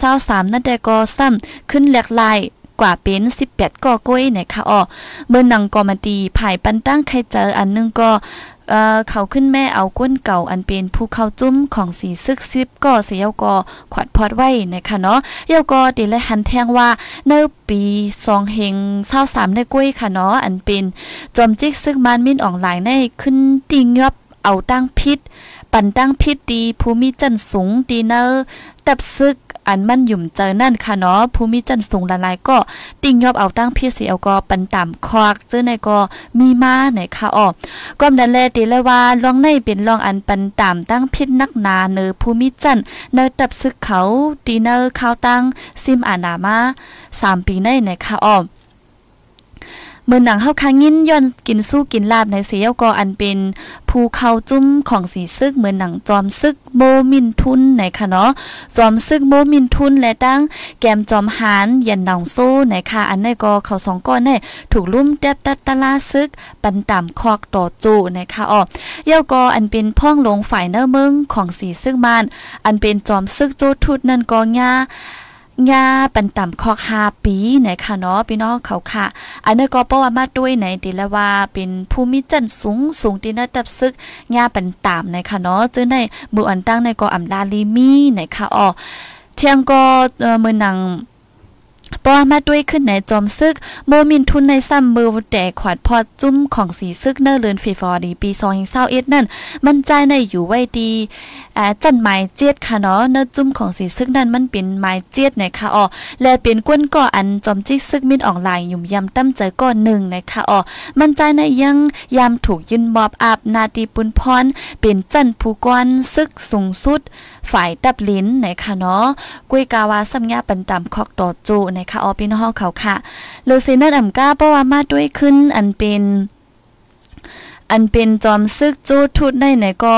2023นั่นแต่ก็ซ้ำขึ้นแหลกลายกว่าเป็น 18ก่อกล้วยนะคะออเมื่อนังกอมาดีภายปันตั้งใครเจออันนึงก็ เขาขึ้นแม่เอาก้นเก่าอันเป็นภูเขาจุ้มของสีซึกซิบก็เสียก็ขวัดพอดไว้นะคะเนาะเยาก็ตีเลยหันแทงว่าเนปีสองเฮงเศร้าสามในกุ้ยค่ะเนาะอันเป็นจอมจิกซึกมันมินออนไลน์ในขึ้นติงยอบเอาตั้งพิษ ปั่นตั้งพิษดีภูมิจันสูงดีเนอร์ตับซึก อันมั่นหยุ่มเจอนั่นค่ะเนาะภูมิจันสูงละลายก็ติ่งยอบเอาตั้งพี่เสียวก็ปันต่ำควักเจอในก็มีมาไหนค่ะออก้มดันแลตีเลยว่าลองในเป็นลองอันปันต่ำตั้งพิษนักนาเนอภูมิจันเนอตับซึกเขาตีเนอข้าวตั้งซิมอานามาสามปีในไหนค่ะออ เมื่อหนังเฮาคางยินย่อนกินสู้กินลาบในเสียวก็อันเป็นภูเขาจุ้มของสีซึกเหมือนหนังจอมซึกโมมินทุนในคะเนาะจอมซึกโมมินทุนและตั้งแกมจอมหานยันหนองโซ่ในคะอันนี้ก็เขาสองก้อนเนี่ถูกลุ่มแดบตัดตะลาซึก ปันต่ำคอกต่อจูไหนคะอ๋อเย้าก็อันเป็นพ่องลงฝ่ายเนื้อมึงของสีซึกมานอันเป็นจอมซึกโจทุดนั่นก็ง่า ยาปันต่ำคอกฮาปีไหนค่ะเนาะพี่น้องเขาค่ะ อันนี้ก็เพราะว่ามาด้วยไหนตีละว่าเป็นภูมิจันสูงสูงตีนะดับซึกยาปันต่ำไหนค่ะเนาะจึงในมืออันตั้งในก็อำลาลีมีไหนค่ะอ๋อเที่ยงก็เมือหนัง ปอมาด้วยขึ้นในจอมซึกโมมินทุนในซ้ำมือแต่ขวัดพอจุ้มของสีซึกเนอร์เลือนฟีฟอร์ดีปี2 0 2 1นั่น มันใจในอยู่ไว้ดีอ่าจันหมายเจ็ดค่ะเนาะเนื้อจุ้มของสีซึกนั้นมันเป็นหมายเจ็ดนะคะอ๋อและเป็นก้นก่ออันจอมจิกซึกมินออนไลน์ยุ่มยำตั้มใจก่อนหนึ่งนะคะอ๋อมันใจในยังยำถูกยืนมอบอาบนาตีปุนพรเป็นจันผู้กวนซึกสูงสุด ฝ่ายตับลิ้นนะคะเนาะกุยกาวาสัญญาปันตำคอกต่อจูนะคะอ๋อพี่น้องเขาค่ะเลอซีนันอ่ำก้าเพราะว่ามาด้วยขึ้นอันเป็น อันเป็นจอมซึกจูทุดในไหนก็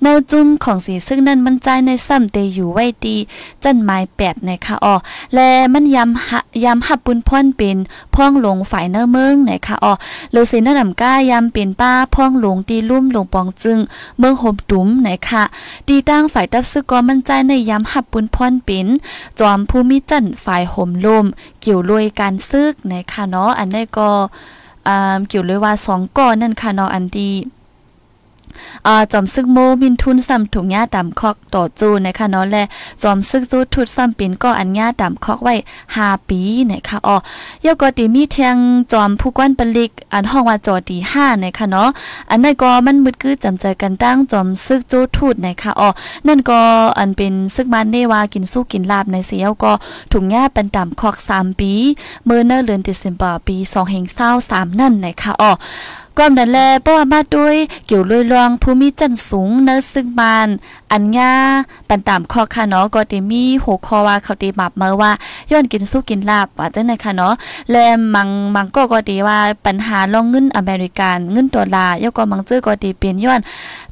เนาจุ้มของสีซึ่งนั้นมันใจในซ้ำเตอยู่ไว้ดีจันไม้แปดนะคะอ๋อและมันยำยำหับปุนพ่อนเป็นพ่องหลงฝ่ายเนื้อเมืองนะคะอ๋อเลอเซนนำก้ายำเป็นป้าพ่องหลงตีลุ่มหลงปองจึง เมืองห่มตุ้มนะคะดีตั้งฝ่ายตับซึกก็มันใจในยำหับปุนพ่อนเป็นจอมภูมิจันฝ่ายห่มลมเกี่ยวรวยการซึกนะคะเนาะอันนี้ก็ เกี่ยวเลยว่าสองก้อนนั่นค่ะเนาะอันดี อ่าจอมซึกโมมินทุนซ้ำถุงหญ้าตามคอกต่อจูนะคะเนาะและจอมซึกซูทุดซ้ำปินก็อันหญ้าตามคอกไว้5ปีนะคะอ๋อยกก็ติมีเทียงจอมผู้กวนปลิกอันห้องว่าจอดี5นะคะเนาะอันนั้นก็มันมึดคือจำใจกันตั้งจอมซึกจูทูดนะคะอ๋อนั่นก็อันเป็นซึกมันเนว่ากินสู้กินลาบในเสียวก็ถุงหญ้าเป็นตามคอก3ปีเมื่อเนเดือนธันวาคมปี2023นั่นนะคะอ๋อ ความดันแลป้ว่ามาด้วยเกี่ยวลอยลองภูมิจันสูงเนอซึ่งบานอันญาปันตามข้อค่ะเนาะก็ติมีหัวข้อว่าเขาตีมับมาว่าย้อนกินสู้กินลาบว่าจังได๋ค่ะเนาะแลมังมังก็ก็ดีว่าปัญหาลองเงินอเมริกันเงินดอลลาร์ยก็มังเจอก็ดีเปลี่ยนย้อน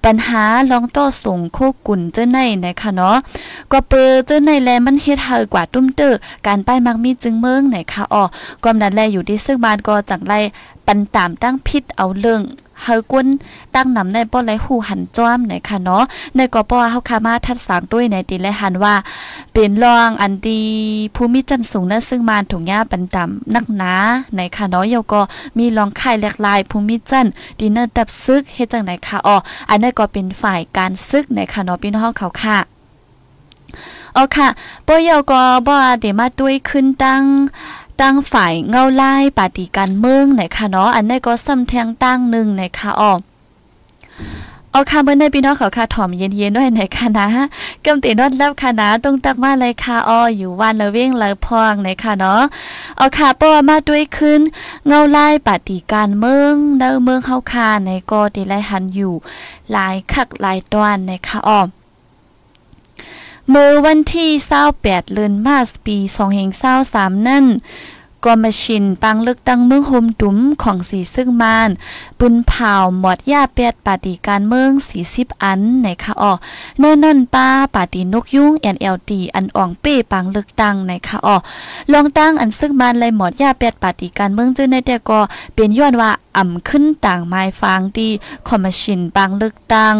ปัญหาลองต่อส่งโคกุ่นเจ้าในนะคะเนาะก็เปอเจ้าในแลมันเฮ็ดให้กว่าตุ้มเตอการป้ายมักมีจึงเมืองไหนค่ะอ๋อความนั้นแลอยู่ที่ซึ่งบ้านก็จังไล่ ปันตามตั้งพิษเอาเรื่องเฮาก้นตั้งนำในป้อไหลหูหันจ้อมไหนค่ะเนาะในก็ป้อเฮาคามาทัดสางด้วยในตีและหันว่า เป็นรองอันดีภูมิจันสูงนะซึ่งมานถุงหญ้าปันตานักหนาในค่ะเนาะเยาก็มีรองไข่หลกลายภูมิจันดีเนอร์ตับซึกเฮ็ดจังไหนค่ะอ๋ออันนี้ก็เป็นฝ่ายการซึกในค่ะเนาะพี่น้องเขาค่ะอ๋อค่ะป้อยาก็บ่เดมาด้วยขึ้นตั้ง ตั้งฝ่ายเงาไล่ปาฏิการเมืองไหนคะเนาะอันนี้ก็ซ้ำแทงตั้งหนึ่งไหนคะออกเอาค่ะเมื่อในพี่น้องเขาค่ะถ่อมเย็นๆด้วยไหนคะนะกำตีนอดแล้วค่ะนะต้องตักมาเลยค่ะอออยู่วันละเว้งละพองไหนคะเนาะเอาค่ะป้อมาด้วยขึ้น เงาไล่ปฏิการเมืองเด้อเมืองเฮาค่ะในก็ได้ไลหันอยู่ หลายคักหลายตอนในค่ะอ้อ เมื่อวันที่28เดือนมาสปี2023 นั่น กอมชินปังลึกตั้งเมืองโฮมตุ้มของสีซึ่งมานปืนเผาหมดยาเปียดปาฏิการเมืองสีสิบอันในคะออเนินนั่นป้าปาฏินกยุง NLD อันอ่องเป้ปังลึกตั้งในคะออลองตั้งอันซึ่งมานเลยหมดยาเปียดปาฏิการเมืองจื้อในแต่ก็เป็นย้อนว่าอ่ำขึ้นต่างไม้ฟางดีคอมชินปังลึกตั้ง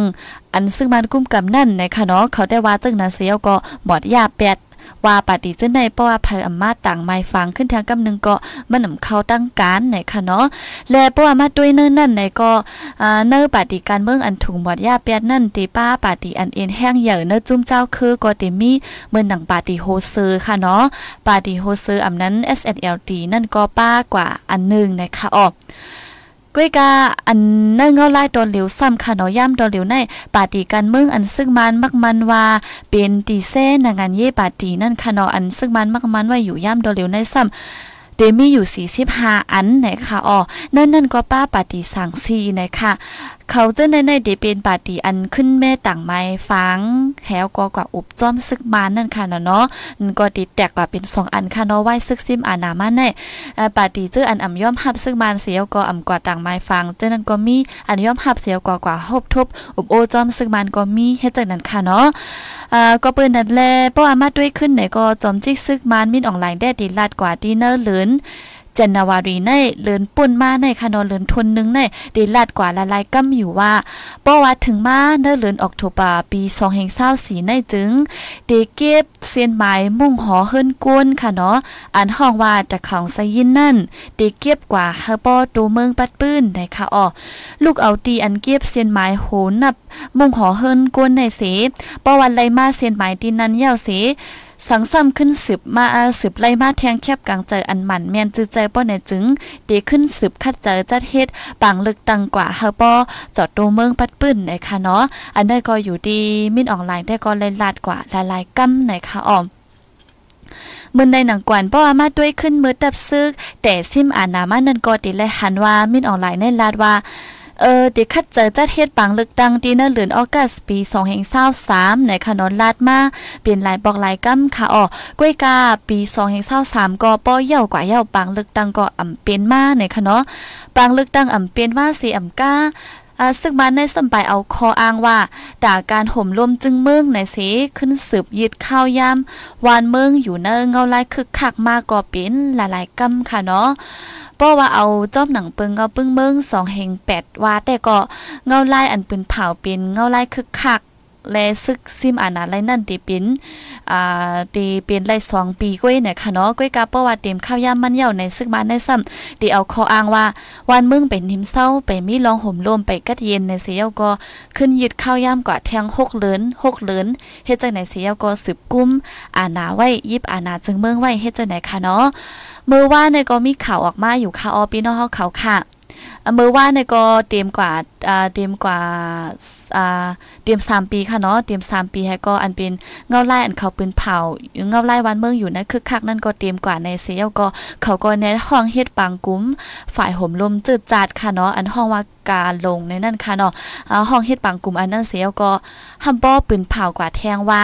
อันซึ่งมันกุ้มกำนั่นในคะเนาะเขาได้ว่าจึงนั้นเสียก็หมดยาเปียด ว่าปฏิเจในเพราะว่าภัยอำมาต่างไม้ฟังขึ้นทางกำนึงก็มันนำเข้าตั้งการไหนค่ะเนาะและเพราะว่ามาด้วยเนิ่นนั่นไหนก็อ่าเนื้อปฏิการเมืองอันถุงหมดยาเปียดนั่นตีป้าปฏิอันเอ็นแห้งใหญ่เนื้อจุ้มเจ้าคือก็ติมีเมืองหนังปฏิโฮเซอร์ค่ะเนาะปฏิโฮเซอร์อำนั้น SNLD นั่นก็ป้ากว่าอันนึงนะคะออก ก้วยกาอันเนื่งเงาไล่ตอนเหลียวซ้ำค่ะเนาะย่ำตอนเหลียวในปาตีกันเมืองอันซึ่งมันมักมันว่าเป็นตีเส้นงานเย่ปาตีนั่นค่ะเนาะอันซึ่งมันมักมันว่าอยู่ย่ำตอนเหลียวในซ้ำเดมีอยู่ 45 อันไหนคะอ๋อนั่นนั่นก็ป้าปาฏิสังซีนะคะ เขาจะในในเดเป็นปาฏิอันขึ้นแม่ต่างไม้ฟังแถวก็กว่าอุบจ้อมซึกมานั่นค่ะเนาะนั่นก็ติดแตกกว่าเป็น2อันค่ะเนาะไหวซึกซิมอานามาในปาฏิเจออันอ่ำย่อมหับซึกมานเสียวก็อ่ำกว่าต่างไม้ฟังเจ้านั้นก็มีอันย่อมหับเสียวกว่ากว่าฮบทบอุบโอจ้อมซึกมันก็มีเฮ็ดจังนั้นค่ะเนาะอ่าก็เปิ้นนั่นแลเพราะว่ามาด้วยขึ้นไหนก็จอมจิกซึกมันมินออนไลน์ได้ดีลาดกว่าดีเนอร์เหลือ นจันนาวารีในเลือนปุ่นมาในคานอนเลือนทนนึงในเดลาดกว่าละลายกำอยู่ว่าป้อว่าถึงมาเนเลือนออกโทบาปี2แห่งเศร้าสีในจึงเดเก็บเสียนหมายมุ่งหอเฮิรนกวนค่ะเนาะอันห้องว่าจากของไซยินนั่นเดเก็บกว่าเฮาป้อตัวเมืองปัดปื้นในค่ะอ๋อลูกเอาตีอันเก็บเสียนหมายโหนับมุ่งหอเฮิรนกวนในเสป้อวันไรมาเสียนหมายตีนั้นเย่าเส สังซ้ำขึ้นสืบมาอาสืบไล่มาแทงแคบกลางใจอันหมันแม่นจื้อใจป้อในจึงดีขึ้นสืบคัดเจอจัดเฮ็ดปางลึกตังกว่าเฮาป้อจอดโตเมืองปัดปื้นในค่ะเนาะอันได้ก็อยู่ดีมินออนไลน์ได้ก็เลยลาดกว่าหลายๆกำในค่ะอ้อมมือในหนังกวนป้อมาด้วยขึ้นมือตับซึกแต่ซิมอานามานันก็ติเลยหันว่ามินออนไลน์ในลาดว่า เออเด็กคัดเจอจัดเฮ็ดปังลึกดังดีเนเหลือนออกัสปี2แห่ง23ในขนนลาดมาเปลี่ยนหลายบอกหลายกำค่ะอ๋อกล้วยกาปี2แห่ง23ก็ป้อเย่ากว่าเย่าปังลึกดังก็อ่ำเป็นมาในค่ะเนาะปังลึกดังอ่ำเป็นว่าสีอ่ำก้าซึ่งมันในสมัยเอาคออ้างว่าด่าการห่มรวมจึงเมืองในเสขึ้นสืบยึดข้าวยามวานเมืองอยู่เนเงาลายคึกคักมากก็เป็นหลายๆกำค่ะเนาะ เพราะว่าเอาจอบหนังเปิงเอาปึ้งเมืองสองแห่งแปดว่าแต่ก็เงาลายอันปืนเผาเป็นเงาลายคึกคัก แลซึกซิมอานาไลนั่นตีเป็นอ่าตีเป็นไลสองปีก้อยเนี่ยค่ะเนาะก้อยกาประวัติเต็มข้าวยามมันเหี่ยวในซึกมาในซ้ำตีเอาข้ออ้างว่าวันมึงเป็นหิมเศร้าไปมีลองห่มลมไปกัดเย็นในเสียวก็ขึ้นยึดข้าวยามกว่าแทง6เหลิน6เหลินเฮ็ดจังไหนเสียวก็สืบกุ้มอาณาไว้ยิบอาณาจึงเมืองไว้เฮ็ดจังไหนค่ะเนาะเมื่อว่าในก็มีข่าวออกมาอยู่ค่ะออพี่น้องเฮาเขาค่ะ เมื่อว่าในก็เตรียมกว่าเตรียมกว่าเตรียม3ปีค่ะเนาะเตรียม3ปีให้ก็อันเป็นเงาไล่อันเขาปืนเผาเงาไล่วันเมืองอยู่นะคึกคักนั่นก็เตรียมกว่าในเสียวก็เขาก็ในห้องเฮ็ดปังกุ้มฝ่ายห่มลมจืดจัดค่ะเนาะอันห้องว่าการลงในนั่นค่ะเนาะห้องเฮ็ดปังกลุ่มอันนั้นเสียวก็ฮัมป้อปืนเผากว่าแทงว่า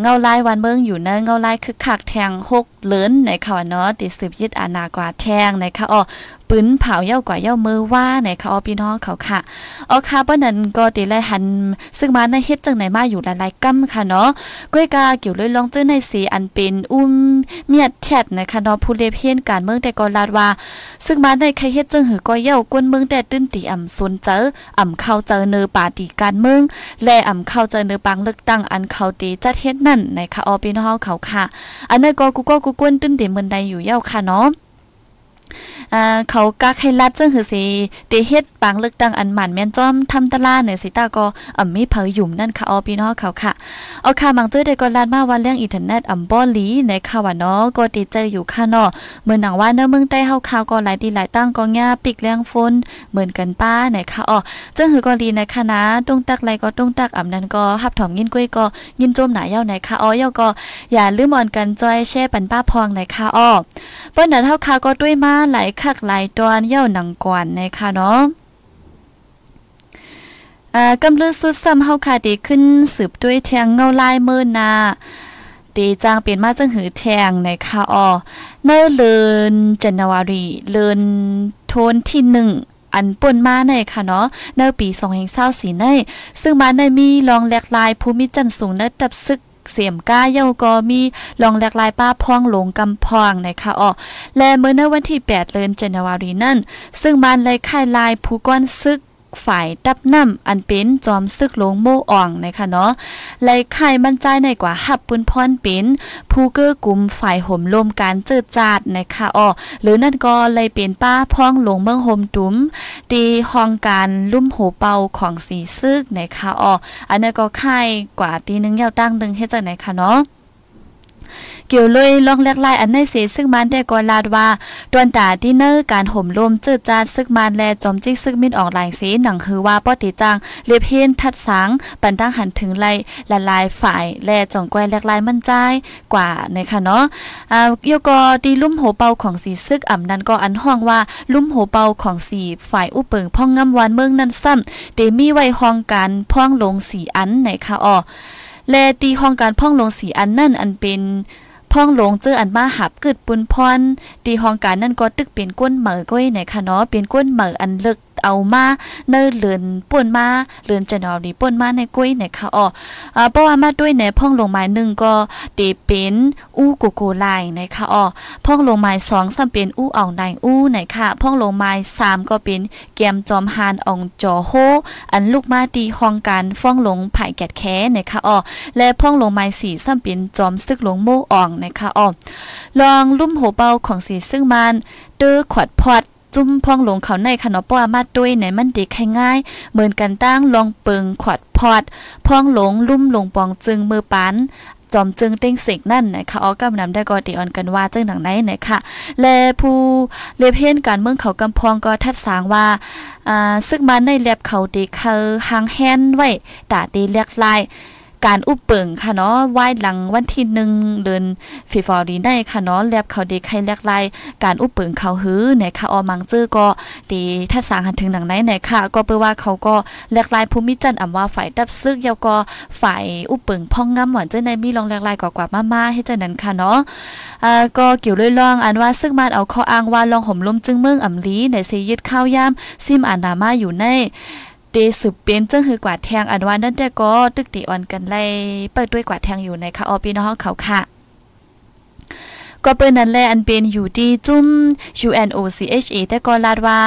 เงาไล่วันเมืองอยู่นะเงาไล่คึกคักแทงหก เลินในค่ะเนาะติสืบยึดอานากว่าแทงในค่ะอ๋อปืนเผาเย่ากว่าเย่ามือว่าในค่ะอ๋อพี่น้องเขาค่ะอ๋อค่ะเปนนั้นก็ติไลหัน ซึ่งมาในเฮ็ดจังไหนมาอยู่หลายๆกำค่ะเนาะก้อยกาเกี่ยวเลยลองเจอในสีอันเป็นอุ้มเมียดแชทนะคะเนาะผู้เลเพียนการเมืองแต่ก็ลาดว่า ซึ่งมาในใครเฮ็ดจังหือก็เย่ากวนเมืองแต่ตื้นตีอ่ำสนเจออ่ำเข้าเจอเนอปาตีการเมืองและอ่ำเข้าเจอเนอปังเลือกตั้งอันเขาตีจัดเฮ็ดนั่นในะคะอ๋อพี่น้องเขาค่ะ อันนั้นก็กูก็กูกวนตื้นตีเมืองใดอยู่เย้าค่ะเนาะ อ่าเขากักให้รัดซึ่งคือสิเตเฮ็ดปางเลือกตั้งอันหมันแม่นจอมทำตลาดเนี่ยสิตาก็อ่ำมีเผยหยุ่มนั่นค่ะออพี่น้องเขาค่ะเอาค่ะมังเจอได้ก็ลาดมาว่าเรื่องอินเทอร์เน็ตอ่ำบ่หลีในค่ะว่าเนาะก็ติดเจออยู่ค่ะเนาะเหมือนหนังว่าเนื้อเมืองใต้เฮาข่าวก็หลายดีหลายตั้งก็ง่าปิกเลี้ยงฝนเหมือนกันป้าในค่ะอ๋อจังหือก็ลีในค่ะตุ้งตักไรก็ตุ้งตักอ่ำนั้นก็ฮับถอมยินกล้วยก็ยินโจมหนาเย้าในค่ะอ๋อเย่อก็อย่าลืมอ่อนกันจอยแช่ปันป้าพองในค่ะอ้อเปิ้นนั้นเฮาข่าวก็ด้วยมาหลายคักหลายตอนเย้าหนังกวนในค่ะเนาะอ่ากำลือสุดซ้ำเฮาค่ะดีขึ้นสืบด้วยแทงเงาลายมือนาดีจางเปลี่ยนมาจังหือแทงในค่ะออเนเลินจันวารีเลินโทนที่หนึ่งอันป่นมาในค่ะเนาะในปี2024ใน ซึ่งมาในมีรองแหลกลายภูมิจันทร์สูงในดับซึก เสียมก้าเย้าก็มีลองแหลกลายป้าพองหลงกำพองนะคะอ๋อและเมื่อในวันที่ 8 เดือนจันวารีนั่น ซึ่งมันเลยค่ายลายผู้ก้อนซึก ฝ่ายดับน้ำอันเป็นจอมซึกหลงโมอ่องนะคะเนาะไหลไข่มันใจในกว่าหับปุนพรเป็นผู้เกื้อกลุ่มฝ่ายห่มลมการเจิดจาดนะคะอ๋อหรือนั่นก็เลยเป็นป้าพ้องหลงเมืองโฮมตุ้มดีห้องการลุ่มโหเป่าของสีซึกนะคะอ๋ออันนั้นก็ไข่กว่าตีนึงยาวตั้งนึงเฮ็ดจังไหนคะเนาะ เกี่ยวเลยล่องแลกไลายอันในเสซึ่งมันแต่ก็ลาดว่าตวนตาที่เนอร์การห่มลมจืดจาดซึ่งมันแลจอมจิกซึ่งมิดออกหลายสีหนังคือว่าป้อติจังเรียบเฮียนทัดสังปันตั้งหันถึงไลละลายฝ่ายแลจ่องแกวแลกไลายมั่นใจกว่านะคะเนาะอ่ายกอตีลุ่มโหเปาของสีซึกอ่ำนั้นก็อันห้องว่าลุ่มโหเปาของสีฝ่ายอุเปิงพ่องงำวันเมืองนั้นซ้ำเตมีไว้ห้องการพ่องลงสีอันไหนคะอ้อ และตีห้องการพ่องลงสีอันนั่นอันเป็นพ่องหลงเจออันมาหับกึดปุนพรตีห้องการนั่นก็ตึกเป็นก้นเหมอก้อยไหนคะเนาะเป็นก้นเหมออันเลึกเอามาเนื้อเลือนป่วนมาเลือนจะนอดีป่วนมาในกุ้ยไหนคะอ๋ออ่าเพราะว่ามาด้วยในพ่องลงไม้หนึ่งก็ตีเป็นอู้กูกูลายนะคะอ๋อพ่องลงไม้สองซ้ำเป็นอู้อ่องนายอู้ไหนค่ะพ่องลงไม้สามก็เป็นแกมจอมฮานอ่องจอโฮอันลูกมาตีห้องการฟ้องลงไผ่แกดแค้นะคะอ๋อและพ่องลงไม้สี่ซ้ำเป็นจอมซึกหลงโมอ่องนะคะอ๋อลองลุ่มโหเบาของสีซึ่งมันเตื้อขวดพอด จุ้มพองหลงเขาในขนมป้ามาด้วยไหนมันดีใครง่าย เหมือนกันตั้งลองเปิงขวดพอด พองหลงลุ่มหลงปองจึงมือปันจอมจึงเต้งเสกนั่นนะคะออกำนำได้ก็ตีออนกันว่าจึงหนังไหนนะคะและผู้เลเพนการเมืองเขากำพองก็ทัดสางว่าอ่าซึ่งมาในเลียบเขาดีเขาหางแฮนไว้ตาตีเลียกลาย การอุปเปิงค่ะเนาะไหว้หลังวันที่หนึ่งเดือนฟีฟอรีได้ค่ะเนาะแลบเขาเด็กใครแลกไล่การอุปเปิงเขาหื้อในค่ะออมังเจอก็ดีถ้าสางหันถึงหนังไหนไหนค่ะ ก็เปว่าเขาก็แลกไล่ภูมิจันทร์อำว่าฝ่ายดับซึกยาวก็ฝ่ายอุปเปิงพ่องงำหวานเจ้าในมีลองแลกไล่กว่ากว่ามาๆให้เจ้านั้นค่ะเนาะอ่าก็เกี่ยวเลยลองอันว่าซึ่งมาเอาข้ออ้างว่าลองห่มลมจึงเมืองอำลีในสิยึดข้าวยามซิมอานามาอยู่ใน เตสืบเป็นจังคือกว่าแทงอันว่านั่นแต่ก็ตึกตีอ่อนกันไล่เปิดด้วยกว่าแทงอยู่ในค่ะออพี่น้องเขาค่ะก็เป็นนั่นแหละอันเป็นอยู่ที่จุ้ม UNOCHA แต่ก็ลาดว่า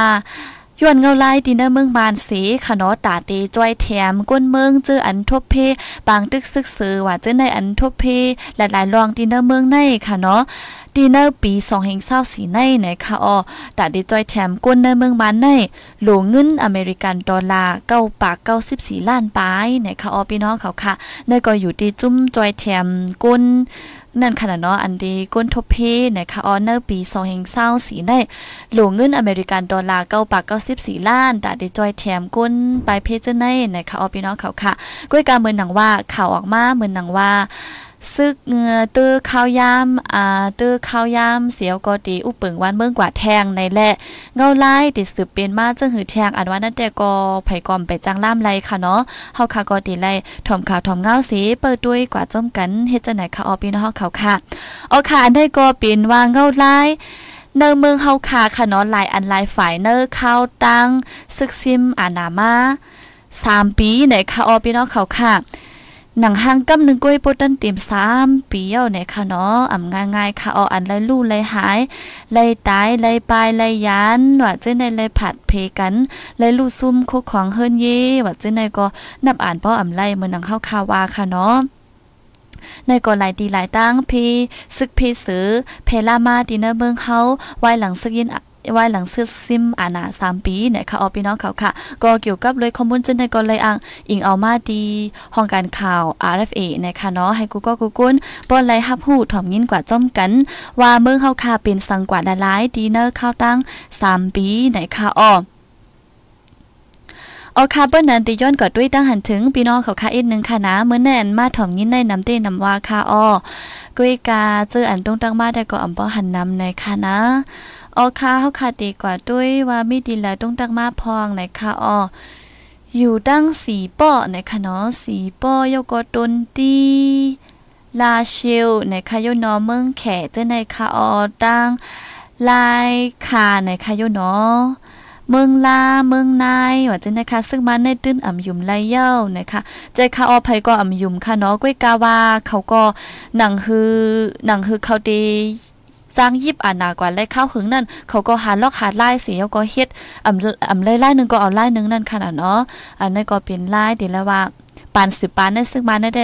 ย้อนเงาลายดีเนเมืองบานสีขนาะตาตีจ้อยแถมก้นเมืองเจออันทบเพปางตึกซึกซือว่าเจอในอันทบเพหลายๆรองดีเนเมืองในค่ะเนาะดีเนอร์ปี2แห่งเศร้าสีในนะคะออตาดีจอยแถมก้นในเมืองบานในหลวงเงินอเมริกันดอลลาร์เก้าปากเก้าสิบสี่ล้านปลายนะคะออพี่น้องเขาค่ะในก็อยู่ที่จุ้มจอยแถมก้น นั่นขนาดเนาะอันดีก้นทบเพนะคะออเนอร์ปี2แห่งเศร้าสีได้หลวงเงินอเมริกันดอลลาร์เก้าปากเก้าสิบสี่ล้านแตาดีจ้อยแถมก้นปลายเพจในนะคะออพี่น้องเขาค่ะก้วยการเมืองหนังว่าข่าวออกมาเหมือนหนังว่า ซึกเงือตื้อข้าวยามอ่าตื้อข้าวยามเสียวก็ดีอุปเปิงวันเมืองกว่าแทงในแหละเงาไลายติดสืบเป็นมาจึงหือแทงอันว่านั่นแต่ก็ไผกอมไปจังล่ามไรค่ะเนาะเฮาค่ะก็ดีไลถ่อมข่าวถ่อมเงาสีเปิดด้วยกว่าจ้มกันเฮ็ดจังไหนค่ะออพี่น้องเขาค่ะเอาค่ะอันได้ก็เป็นว่าเงาไลายเนอเมืองเฮาค่ะค่ะเนาะหลายอันหลายฝ่ายเนอเข้าตั้งซึกซิมอานามา3ปีไหนค่ะออพี่น้องเขาค่ะ หนังห้างกำหนึ่งก้วยปตันเต็มสามปีเย้าเนี่ยค่ะเนาะอ่ำง่ายๆค่ะเอาอันไรลู่ไรหายไรตายไรปลายไรยานว่าเจ้ในไรผัดเพกันไรลู่ซุ่มคุกของเฮิรนเย่ว่าเจ้ในก็นับอ่านป้ออ่ำไรเหมือนหนังข้าวคาวาค่ะเนาะในก่อนหลายดีหลายตั้งพีซึกพีสือเพลามาดีเนอร์เมืองเฮาไว้หลังซึกยิน ไว้หลังเสื้อซิมอานาสามปีเนี่ยค่ะเอาพี่น้องเขาค่ะ ก็เกี่ยวกับเลยข้อมูลจึงในก็เลยอ่างอิงเอามาดีห้องการข่าว RFA นะคะเนาะให้กูก็กูกุ้นป้อนไลฮับหูถ่อมยินกว่าจ้อมกัน ว่าเมืองเฮาค่ะเป็นสังกว่าดาลายดีเนอร์เข้าตั้ง3ปีไหนค่ะอ้อออคาเปิ้นนั้นติย้อนก็ด้วยตั้งหันถึงพี่น้องเขาค่ะอีกหนึ่งค่ะนะเมื่อแน่นมาถ่อมยินในน้ำเต้น้ำว่าค่ะอ้อกุ้ยกาเจออันตรงตั้งมาได้ก็อำป้อหันนำในค่ะนะ ออค่ะเฮาค่ะตีกว่าด้วยว่ามีดีแล้วต้องตั้งมาพองไหนค่ะอออยู่ตั้งสีป้อในค่ะเนาะสีป้อยกตนตีลาเชลในค่ะยนอเมืองแขเจ้าในค่ะออตั้งลายคาในค่ะยนอเมืองลาเมืองนายว่าจะนะคะ ซึ่งมาในตื้นอ่ำยุ่มไลเย้านะคะใจคาออภัยก็อ่ำยุ่มค่ะเนาะก้วยกาวาเขาก็หนังฮือหนังฮือเขาดี จ้างยิบอ่านากว่าไล่ข้าวหึงนั่นเขาก็หาลอกหาไล่เสียก็เฮ็ดอ่ำอ่ำไล่ไล่นึงก็เอาไล่นึงนั่นขนาดเนาะอันนี้ก็เป็นไล่ดีแล้วว่าปานสิบปานนั่นซึ่งมาได้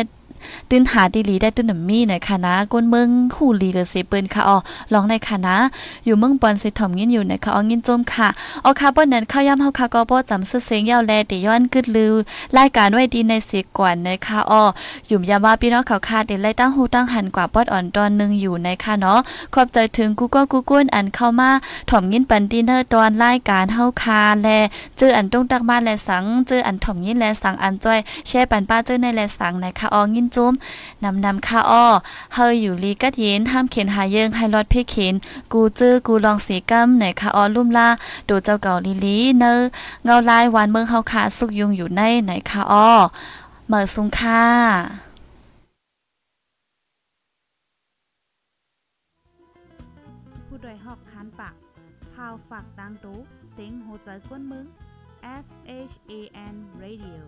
ตื้นหาดีลีได้ตื้นหนมีหน่อยค่ะนะก้นเมืองหูลีหรือเสเปิ้นค่ะอ๋อลองในค่ะนะอยู่เมืองปอนสิถ่อมยินอยู่ในค่ะอ๋อยินจมค่ะอ๋อค่ะป้อนนั้นข้าวย่ำเฮาค่ะก็บ่จำซื่อเสียงยาวแลติย้อนกึดลือรายการไว้ดีในเสียก่อนในค่ะอ๋ออยู่ยามว่าพี่น้องเขาค่ะเดไล่ตั้งหูตั้งหันกว่าปอดอ่อนตอนนึงอยู่ในค่ะเนาะขอบใจถึงกูก็กูก้นอันเข้ามาถ่อมยินปันดีเนอร์ตอนรายการเฮาค่ะแลเจออันต้งตักมาแลสังเจออันถ่อมยินแลสังอันจ้อยแช่ปันป้าเจอในแลสังในค่ะอ๋อยินจุมนำนำค่าอ้อเฮยอยู่ลีกัดเย็นห้ามเขียนหาเยิงให้รอดเพ่เขียนกูจื้อกูลองสีกำไหนค่าอ้อลุ่มลาดูเจ้าเก่าลีลีเนอเงาลายหวานเมืองเฮาขาสุกยุงอยู่ในไหนค่าอ้อเมื่อสุงค่าผู้ดยหอกคานปากพาวฝากดังตู้เซ็งโหใจกวนมึง S H A N Radio